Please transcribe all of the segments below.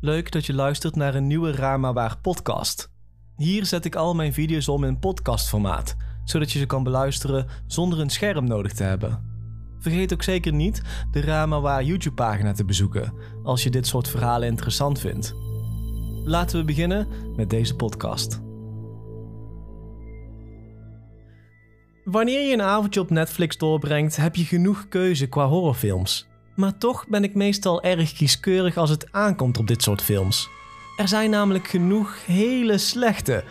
Leuk dat je luistert naar een nieuwe Raar maar Waar podcast. Hier zet ik al mijn video's om in podcastformaat, zodat je ze kan beluisteren zonder een scherm nodig te hebben. Vergeet ook zeker niet de Raar maar Waar YouTube pagina te bezoeken als je dit soort verhalen interessant vindt. Laten we beginnen met deze podcast. Wanneer je een avondje op Netflix doorbrengt, heb je genoeg keuze qua horrorfilms. Maar toch ben ik meestal erg kieskeurig als het aankomt op dit soort films. Er zijn namelijk genoeg hele slechte.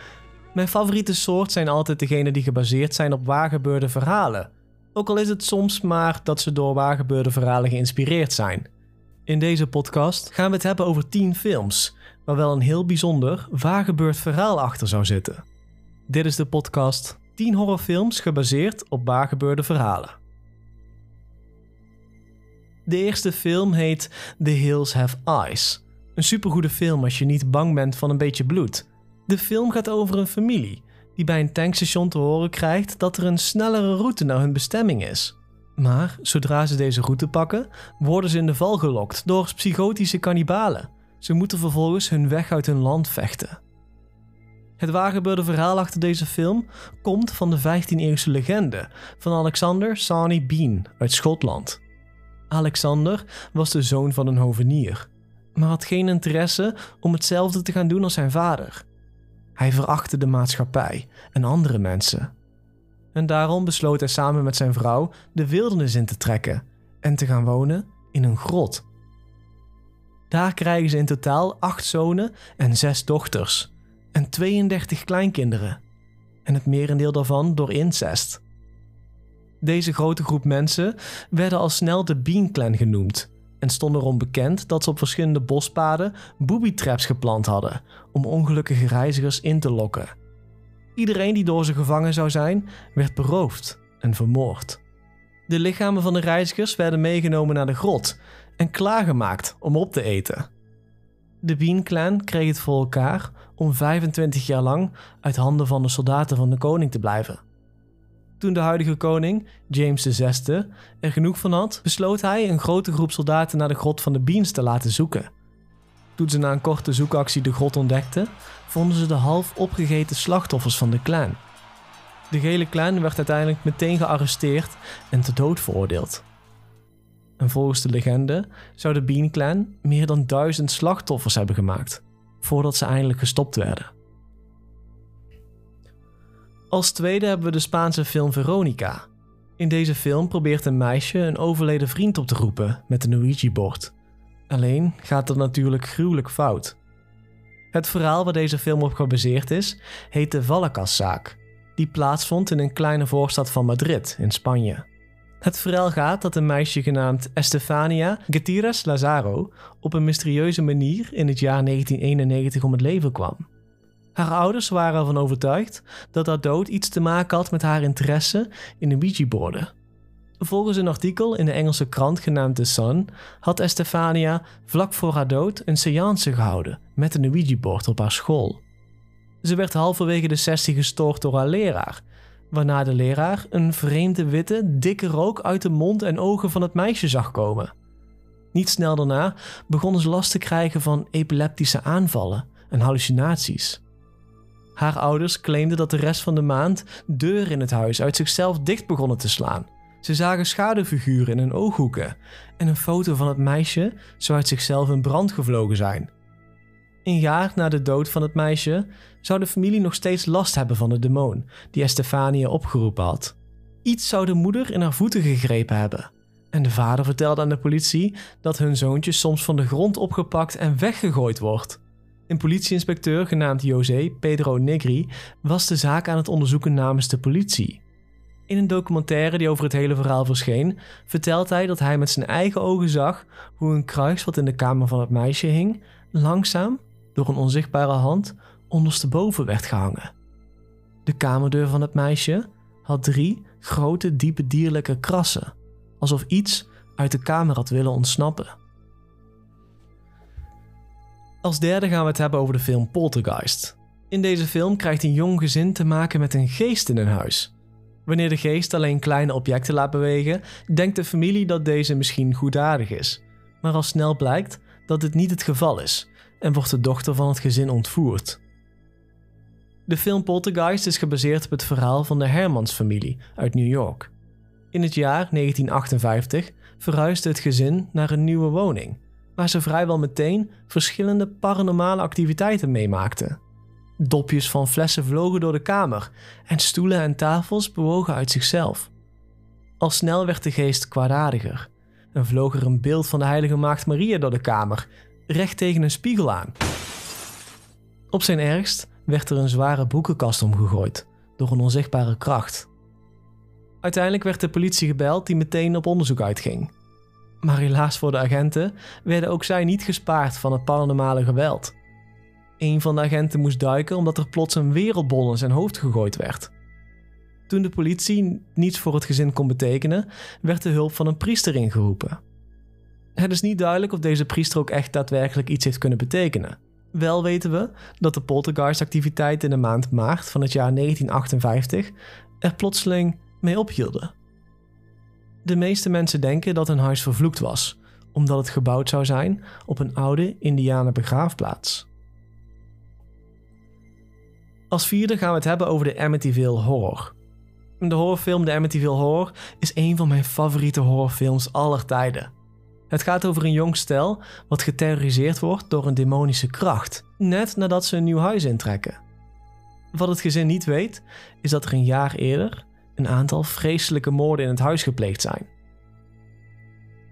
Mijn favoriete soort zijn altijd degene die gebaseerd zijn op waargebeurde verhalen. Ook al is het soms maar dat ze door waargebeurde verhalen geïnspireerd zijn. In deze podcast gaan we het hebben over 10 films, waar wel een heel bijzonder waargebeurd verhaal achter zou zitten. Dit is de podcast 10 horrorfilms gebaseerd op waargebeurde verhalen. De eerste film heet The Hills Have Eyes. Een supergoede film als je niet bang bent van een beetje bloed. De film gaat over een familie die bij een tankstation te horen krijgt dat er een snellere route naar hun bestemming is. Maar zodra ze deze route pakken, worden ze in de val gelokt door psychotische kannibalen. Ze moeten vervolgens hun weg uit hun land vechten. Het waargebeurde verhaal achter deze film komt van de 15e-eeuwse legende van Alexander Sani Bean uit Schotland. Alexander was de zoon van een hovenier, maar had geen interesse om hetzelfde te gaan doen als zijn vader. Hij verachtte de maatschappij en andere mensen. En daarom besloot hij samen met zijn vrouw de wildernis in te trekken en te gaan wonen in een grot. Daar krijgen ze in totaal acht zonen en zes dochters en 32 kleinkinderen. En het merendeel daarvan door incest. Deze grote groep mensen werden al snel de Bean Clan genoemd en stonden erom bekend dat ze op verschillende bospaden booby traps geplant hadden om ongelukkige reizigers in te lokken. Iedereen die door ze gevangen zou zijn, werd beroofd en vermoord. De lichamen van de reizigers werden meegenomen naar de grot en klaargemaakt om op te eten. De Bean Clan kreeg het voor elkaar om 25 jaar lang uit handen van de soldaten van de koning te blijven. Toen de huidige koning, James VI, er genoeg van had, besloot hij een grote groep soldaten naar de grot van de Beans te laten zoeken. Toen ze na een korte zoekactie de grot ontdekten, vonden ze de half opgegeten slachtoffers van de clan. De gele clan werd uiteindelijk meteen gearresteerd en ter dood veroordeeld. En volgens de legende zou de Bean Clan meer dan duizend slachtoffers hebben gemaakt, voordat ze eindelijk gestopt werden. Als tweede hebben we de Spaanse film Veronica. In deze film probeert een meisje een overleden vriend op te roepen met een Ouija-bord. Alleen gaat dat natuurlijk gruwelijk fout. Het verhaal waar deze film op gebaseerd is, heet de Vallecas-zaak, die plaatsvond in een kleine voorstad van Madrid in Spanje. Het verhaal gaat dat een meisje genaamd Estefania Gutierrez Lazaro op een mysterieuze manier in het jaar 1991 om het leven kwam. Haar ouders waren ervan overtuigd dat haar dood iets te maken had met haar interesse in de Ouija-borden. Volgens een artikel in de Engelse krant genaamd The Sun had Estefania vlak voor haar dood een seance gehouden met een Ouija-bord op haar school. Ze werd halverwege de sessie gestoord door haar leraar, waarna de leraar een vreemde witte, dikke rook uit de mond en ogen van het meisje zag komen. Niet snel daarna begonnen ze last te krijgen van epileptische aanvallen en hallucinaties. Haar ouders claimden dat de rest van de maand deuren in het huis uit zichzelf dicht begonnen te slaan. Ze zagen schaduwfiguren in hun ooghoeken en een foto van het meisje zou uit zichzelf in brand gevlogen zijn. Een jaar na de dood van het meisje zou de familie nog steeds last hebben van de demon die Estefania opgeroepen had. Iets zou de moeder in haar voeten gegrepen hebben. En de vader vertelde aan de politie dat hun zoontje soms van de grond opgepakt en weggegooid wordt. Een politieinspecteur genaamd José Pedro Negri was de zaak aan het onderzoeken namens de politie. In een documentaire die over het hele verhaal verscheen, vertelt hij dat hij met zijn eigen ogen zag hoe een kruis wat in de kamer van het meisje hing, langzaam, door een onzichtbare hand, ondersteboven werd gehangen. De kamerdeur van het meisje had drie grote, diepe dierlijke krassen, alsof iets uit de kamer had willen ontsnappen. Als derde gaan we het hebben over de film Poltergeist. In deze film krijgt een jong gezin te maken met een geest in hun huis. Wanneer de geest alleen kleine objecten laat bewegen, denkt de familie dat deze misschien goedaardig is. Maar al snel blijkt dat dit niet het geval is en wordt de dochter van het gezin ontvoerd. De film Poltergeist is gebaseerd op het verhaal van de Hermans-familie uit New York. In het jaar 1958 verhuisde het gezin naar een nieuwe woning, waar ze vrijwel meteen verschillende paranormale activiteiten meemaakten. Dopjes van flessen vlogen door de kamer en stoelen en tafels bewogen uit zichzelf. Al snel werd de geest kwaadaardiger en vloog er een beeld van de heilige maagd Maria door de kamer, recht tegen een spiegel aan. Op zijn ergst werd er een zware boekenkast omgegooid door een onzichtbare kracht. Uiteindelijk werd de politie gebeld die meteen op onderzoek uitging. Maar helaas voor de agenten werden ook zij niet gespaard van het paranormale geweld. Een van de agenten moest duiken omdat er plots een wereldbol in zijn hoofd gegooid werd. Toen de politie niets voor het gezin kon betekenen, werd de hulp van een priester ingeroepen. Het is niet duidelijk of deze priester ook echt daadwerkelijk iets heeft kunnen betekenen. Wel weten we dat de poltergeist-activiteit in de maand maart van het jaar 1958 er plotseling mee ophielden. De meeste mensen denken dat hun huis vervloekt was, omdat het gebouwd zou zijn op een oude Indianen begraafplaats. Als vierde gaan we het hebben over de Amityville Horror. De horrorfilm The Amityville Horror is een van mijn favoriete horrorfilms aller tijden. Het gaat over een jong stel wat geterroriseerd wordt door een demonische kracht, net nadat ze een nieuw huis intrekken. Wat het gezin niet weet, is dat er een jaar eerder een aantal vreselijke moorden in het huis gepleegd zijn.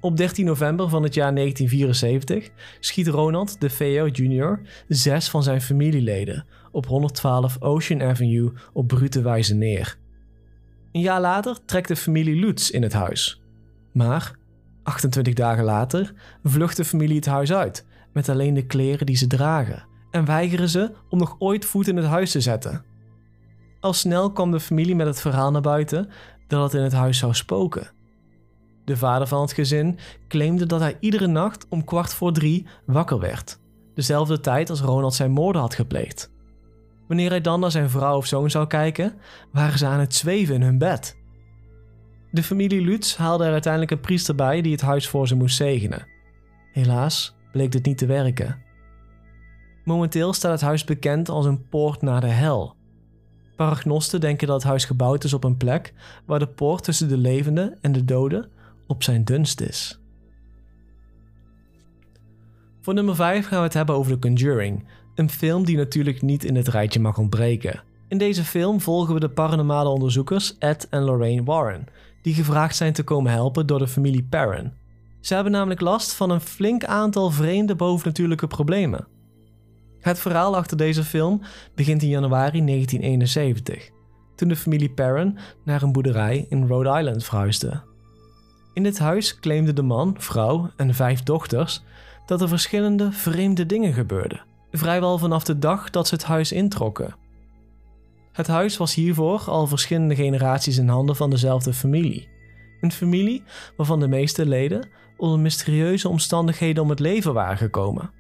Op 13 november van het jaar 1974 schiet Ronald DeFeo Jr. zes van zijn familieleden op 112 Ocean Avenue op brute wijze neer. Een jaar later trekt de familie Lutz in het huis. Maar 28 dagen later vlucht de familie het huis uit met alleen de kleren die ze dragen en weigeren ze om nog ooit voet in het huis te zetten. Al snel kwam de familie met het verhaal naar buiten dat het in het huis zou spoken. De vader van het gezin claimde dat hij iedere nacht om kwart voor drie wakker werd, dezelfde tijd als Ronald zijn moorden had gepleegd. Wanneer hij dan naar zijn vrouw of zoon zou kijken, waren ze aan het zweven in hun bed. De familie Lutz haalde er uiteindelijk een priester bij die het huis voor ze moest zegenen. Helaas bleek dit niet te werken. Momenteel staat het huis bekend als een poort naar de hel. Paragnosten denken dat het huis gebouwd is op een plek waar de poort tussen de levenden en de doden op zijn dunst is. Voor nummer 5 gaan we het hebben over The Conjuring, een film die natuurlijk niet in het rijtje mag ontbreken. In deze film volgen we de paranormale onderzoekers Ed en Lorraine Warren, die gevraagd zijn te komen helpen door de familie Perrin. Ze hebben namelijk last van een flink aantal vreemde bovennatuurlijke problemen. Het verhaal achter deze film begint in januari 1971, toen de familie Perrin naar een boerderij in Rhode Island verhuisde. In dit huis claimde de man, vrouw en vijf dochters dat er verschillende vreemde dingen gebeurden, vrijwel vanaf de dag dat ze het huis introkken. Het huis was hiervoor al verschillende generaties in handen van dezelfde familie. Een familie waarvan de meeste leden onder mysterieuze omstandigheden om het leven waren gekomen.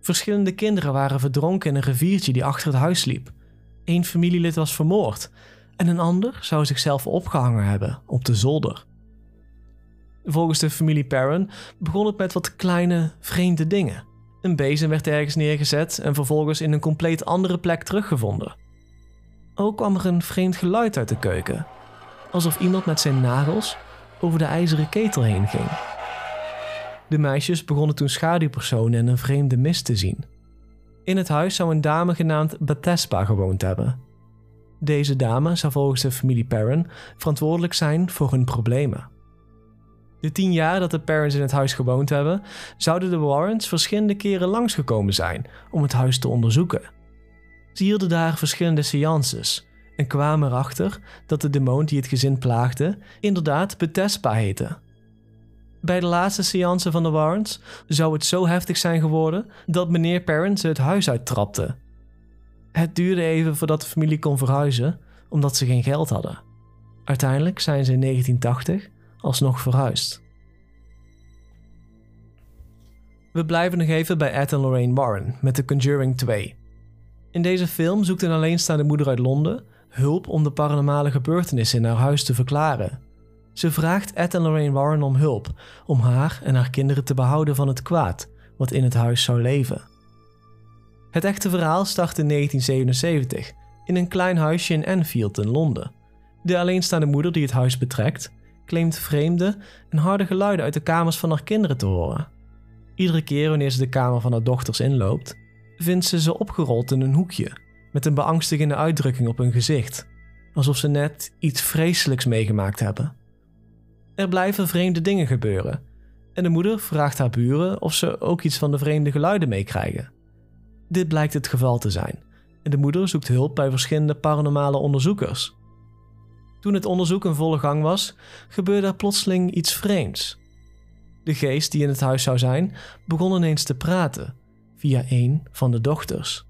Verschillende kinderen waren verdronken in een riviertje die achter het huis liep. Eén familielid was vermoord en een ander zou zichzelf opgehangen hebben op de zolder. Volgens de familie Perrin begon het met wat kleine, vreemde dingen. Een bezem werd ergens neergezet en vervolgens in een compleet andere plek teruggevonden. Ook kwam er een vreemd geluid uit de keuken, alsof iemand met zijn nagels over de ijzeren ketel heen ging. De meisjes begonnen toen schaduwpersonen en een vreemde mist te zien. In het huis zou een dame genaamd Bethesda gewoond hebben. Deze dame zou volgens de familie Perrin verantwoordelijk zijn voor hun problemen. De tien jaar dat de Perrins in het huis gewoond hebben, zouden de Warrens verschillende keren langsgekomen zijn om het huis te onderzoeken. Ze hielden daar verschillende seances en kwamen erachter dat de demon die het gezin plaagde inderdaad Bethesda heette. Bij de laatste seance van de Warrens zou het zo heftig zijn geworden dat meneer ze het huis uittrapte. Het duurde even voordat de familie kon verhuizen, omdat ze geen geld hadden. Uiteindelijk zijn ze in 1980 alsnog verhuisd. We blijven nog even bij Ed en Lorraine Warren met The Conjuring 2. In deze film zoekt een alleenstaande moeder uit Londen hulp om de paranormale gebeurtenissen in haar huis te verklaren. Ze vraagt Ed en Lorraine Warren om hulp om haar en haar kinderen te behouden van het kwaad wat in het huis zou leven. Het echte verhaal start in 1977 in een klein huisje in Enfield in Londen. De alleenstaande moeder die het huis betrekt, claimt vreemde en harde geluiden uit de kamers van haar kinderen te horen. Iedere keer wanneer ze de kamer van haar dochters inloopt, vindt ze ze opgerold in een hoekje, met een beangstigende uitdrukking op hun gezicht, alsof ze net iets vreselijks meegemaakt hebben. Er blijven vreemde dingen gebeuren, en de moeder vraagt haar buren of ze ook iets van de vreemde geluiden meekrijgen. Dit blijkt het geval te zijn, en de moeder zoekt hulp bij verschillende paranormale onderzoekers. Toen het onderzoek in volle gang was, gebeurde er plotseling iets vreemds. De geest die in het huis zou zijn, begon ineens te praten via een van de dochters.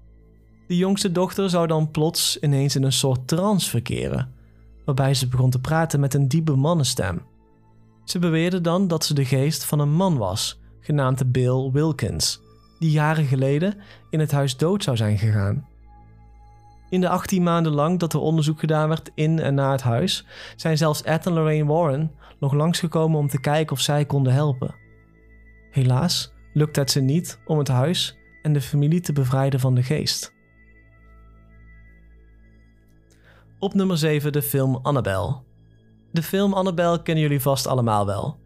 De jongste dochter zou dan plots ineens in een soort trance verkeren, waarbij ze begon te praten met een diepe mannenstem. Ze beweerde dan dat ze de geest van een man was, genaamd Bill Wilkins, die jaren geleden in het huis dood zou zijn gegaan. In de 18 maanden lang dat er onderzoek gedaan werd in en na het huis, zijn zelfs Ed en Lorraine Warren nog langsgekomen om te kijken of zij konden helpen. Helaas lukte het ze niet om het huis en de familie te bevrijden van de geest. Op nummer 7 de film Annabelle. De film Annabelle kennen jullie vast allemaal wel.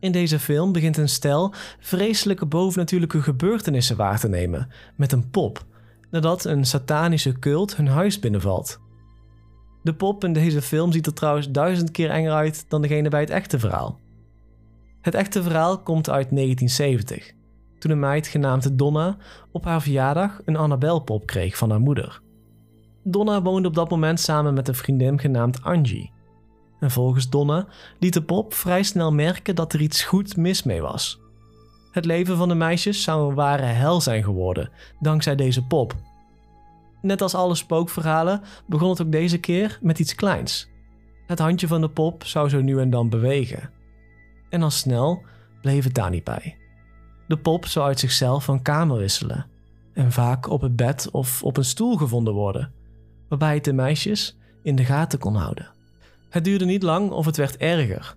In deze film begint een stel vreselijke bovennatuurlijke gebeurtenissen waar te nemen met een pop, nadat een satanische cult hun huis binnenvalt. De pop in deze film ziet er trouwens duizend keer enger uit dan degene bij het echte verhaal. Het echte verhaal komt uit 1970, toen een meid genaamd Donna op haar verjaardag een Annabelle-pop kreeg van haar moeder. Donna woonde op dat moment samen met een vriendin genaamd Angie. En volgens Donna liet de pop vrij snel merken dat er iets goed mis mee was. Het leven van de meisjes zou een ware hel zijn geworden dankzij deze pop. Net als alle spookverhalen begon het ook deze keer met iets kleins. Het handje van de pop zou zo nu en dan bewegen. En al snel bleef het daar niet bij. De pop zou uit zichzelf van kamer wisselen en vaak op het bed of op een stoel gevonden worden, waarbij het de meisjes in de gaten kon houden. Het duurde niet lang of het werd erger.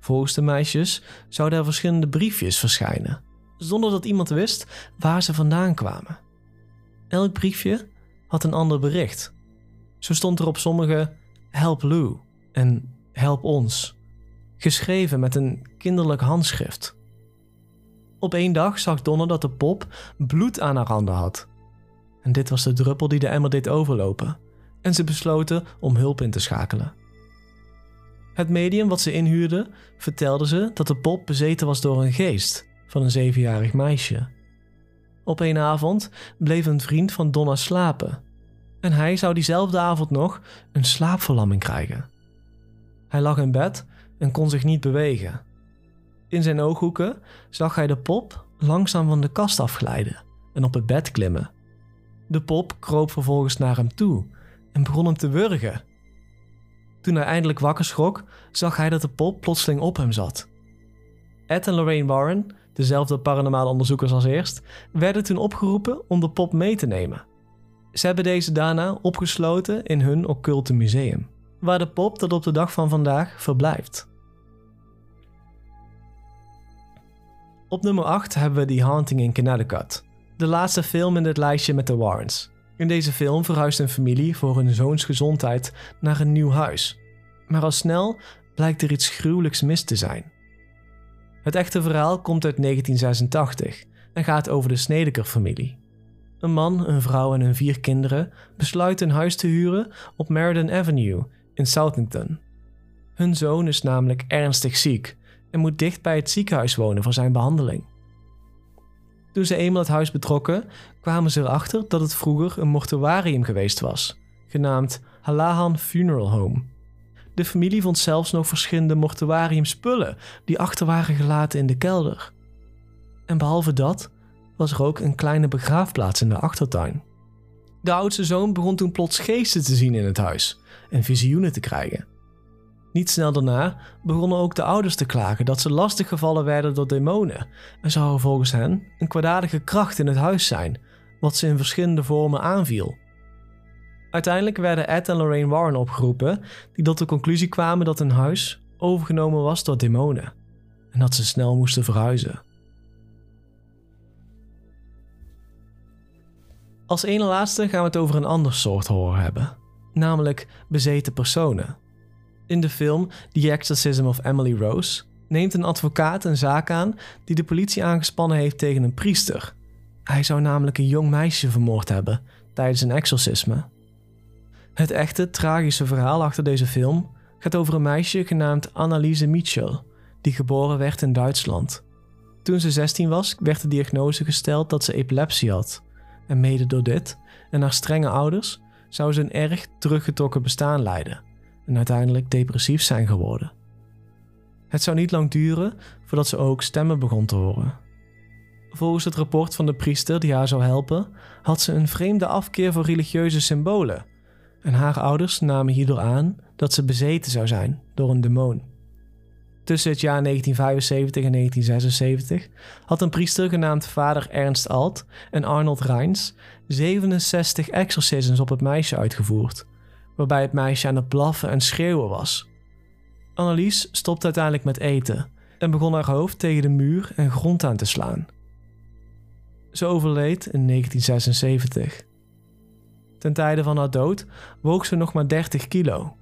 Volgens de meisjes zouden er verschillende briefjes verschijnen, zonder dat iemand wist waar ze vandaan kwamen. Elk briefje had een ander bericht. Zo stond er op sommige Help Lou en Help ons, geschreven met een kinderlijk handschrift. Op één dag zag Donna dat de pop bloed aan haar handen had. En dit was de druppel die de emmer deed overlopen, en ze besloten om hulp in te schakelen. Het medium wat ze inhuurde vertelde ze dat de pop bezeten was door een geest van een zevenjarig meisje. Op een avond bleef een vriend van Donna slapen en hij zou diezelfde avond nog een slaapverlamming krijgen. Hij lag in bed en kon zich niet bewegen. In zijn ooghoeken zag hij de pop langzaam van de kast afglijden en op het bed klimmen. De pop kroop vervolgens naar hem toe en begon hem te wurgen. Toen hij eindelijk wakker schrok, zag hij dat de pop plotseling op hem zat. Ed en Lorraine Warren, dezelfde paranormale onderzoekers als eerst, werden toen opgeroepen om de pop mee te nemen. Ze hebben deze daarna opgesloten in hun occulte museum, waar de pop tot op de dag van vandaag verblijft. Op nummer 8 hebben we The Haunting in Connecticut, de laatste film in dit lijstje met de Warrens. In deze film verhuist een familie voor hun zoons gezondheid naar een nieuw huis. Maar al snel blijkt er iets gruwelijks mis te zijn. Het echte verhaal komt uit 1986 en gaat over de Snedeker-familie. Een man, een vrouw en hun vier kinderen besluiten een huis te huren op Meriden Avenue in Southington. Hun zoon is namelijk ernstig ziek en moet dicht bij het ziekenhuis wonen voor zijn behandeling. Toen ze eenmaal het huis betrokken, kwamen ze erachter dat het vroeger een mortuarium geweest was, genaamd Halahan Funeral Home. De familie vond zelfs nog verschillende mortuariumspullen die achter waren gelaten in de kelder. En behalve dat was er ook een kleine begraafplaats in de achtertuin. De oudste zoon begon toen plots geesten te zien in het huis en visioenen te krijgen. Niet snel daarna begonnen ook de ouders te klagen dat ze lastiggevallen werden door demonen en zou er volgens hen een kwaadaardige kracht in het huis zijn, wat ze in verschillende vormen aanviel. Uiteindelijk werden Ed en Lorraine Warren opgeroepen, die tot de conclusie kwamen dat hun huis overgenomen was door demonen en dat ze snel moesten verhuizen. Als ene laatste gaan we het over een ander soort horror hebben, namelijk bezeten personen. In de film The Exorcism of Emily Rose neemt een advocaat een zaak aan die de politie aangespannen heeft tegen een priester. Hij zou namelijk een jong meisje vermoord hebben tijdens een exorcisme. Het echte tragische verhaal achter deze film gaat over een meisje genaamd Anneliese Mitchell, die geboren werd in Duitsland. Toen ze 16 was, werd de diagnose gesteld dat ze epilepsie had. En mede door dit en haar strenge ouders zou ze een erg teruggetrokken bestaan leiden en uiteindelijk depressief zijn geworden. Het zou niet lang duren voordat ze ook stemmen begon te horen. Volgens het rapport van de priester die haar zou helpen, had ze een vreemde afkeer voor religieuze symbolen. En haar ouders namen hierdoor aan dat ze bezeten zou zijn door een demon. Tussen het jaar 1975 en 1976 had een priester genaamd vader Ernst Alt en Arnold Reins 67 exorcisms op het meisje uitgevoerd, waarbij het meisje aan het blaffen en schreeuwen was. Annelies stopte uiteindelijk met eten en begon haar hoofd tegen de muur en grond aan te slaan. Ze overleed in 1976. Ten tijde van haar dood woog ze nog maar 30 kilo.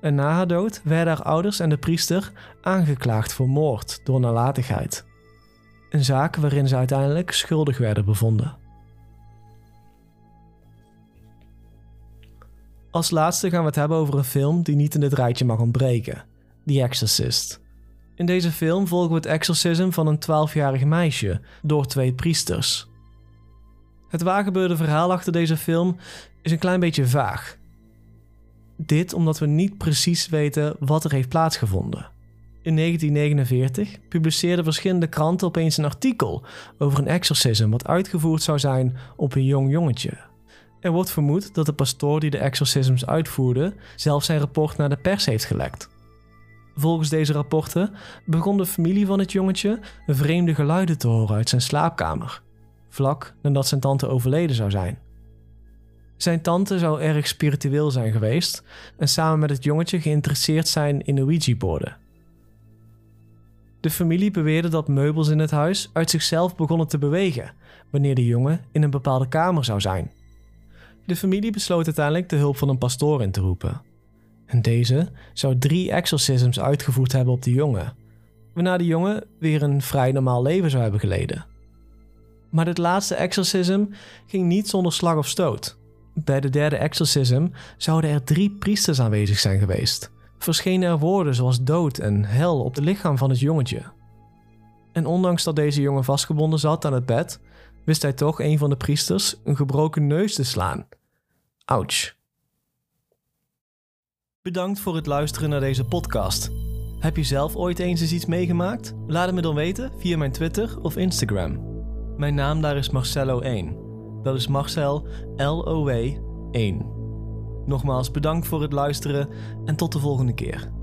En na haar dood werden haar ouders en de priester aangeklaagd voor moord door nalatigheid. Een zaak waarin ze uiteindelijk schuldig werden bevonden. Als laatste gaan we het hebben over een film die niet in dit rijtje mag ontbreken: The Exorcist. In deze film volgen we het exorcism van een 12-jarig meisje door twee priesters. Het waargebeurde verhaal achter deze film is een klein beetje vaag. Dit omdat we niet precies weten wat er heeft plaatsgevonden. In 1949 publiceerden verschillende kranten opeens een artikel over een exorcism wat uitgevoerd zou zijn op een jong jongetje. Er wordt vermoed dat de pastoor die de exorcisms uitvoerde zelf zijn rapport naar de pers heeft gelekt. Volgens deze rapporten begon de familie van het jongetje vreemde geluiden te horen uit zijn slaapkamer, vlak nadat zijn tante overleden zou zijn. Zijn tante zou erg spiritueel zijn geweest en samen met het jongetje geïnteresseerd zijn in Ouija-borden. De familie beweerde dat meubels in het huis uit zichzelf begonnen te bewegen wanneer de jongen in een bepaalde kamer zou zijn. De familie besloot uiteindelijk de hulp van een pastoor in te roepen. En deze zou drie exorcisms uitgevoerd hebben op de jongen, waarna de jongen weer een vrij normaal leven zou hebben geleden. Maar dit laatste exorcism ging niet zonder slag of stoot. Bij de derde exorcism zouden er drie priesters aanwezig zijn geweest. Verschenen er woorden zoals dood en hel op het lichaam van het jongetje. En ondanks dat deze jongen vastgebonden zat aan het bed, wist hij toch een van de priesters een gebroken neus te slaan. Ouch. Bedankt voor het luisteren naar deze podcast. Heb je zelf ooit eens eens iets meegemaakt? Laat het me dan weten via mijn Twitter of Instagram. Mijn naam daar is Marcello1. Dat is Marcel L-O-W 1. Nogmaals bedankt voor het luisteren en tot de volgende keer.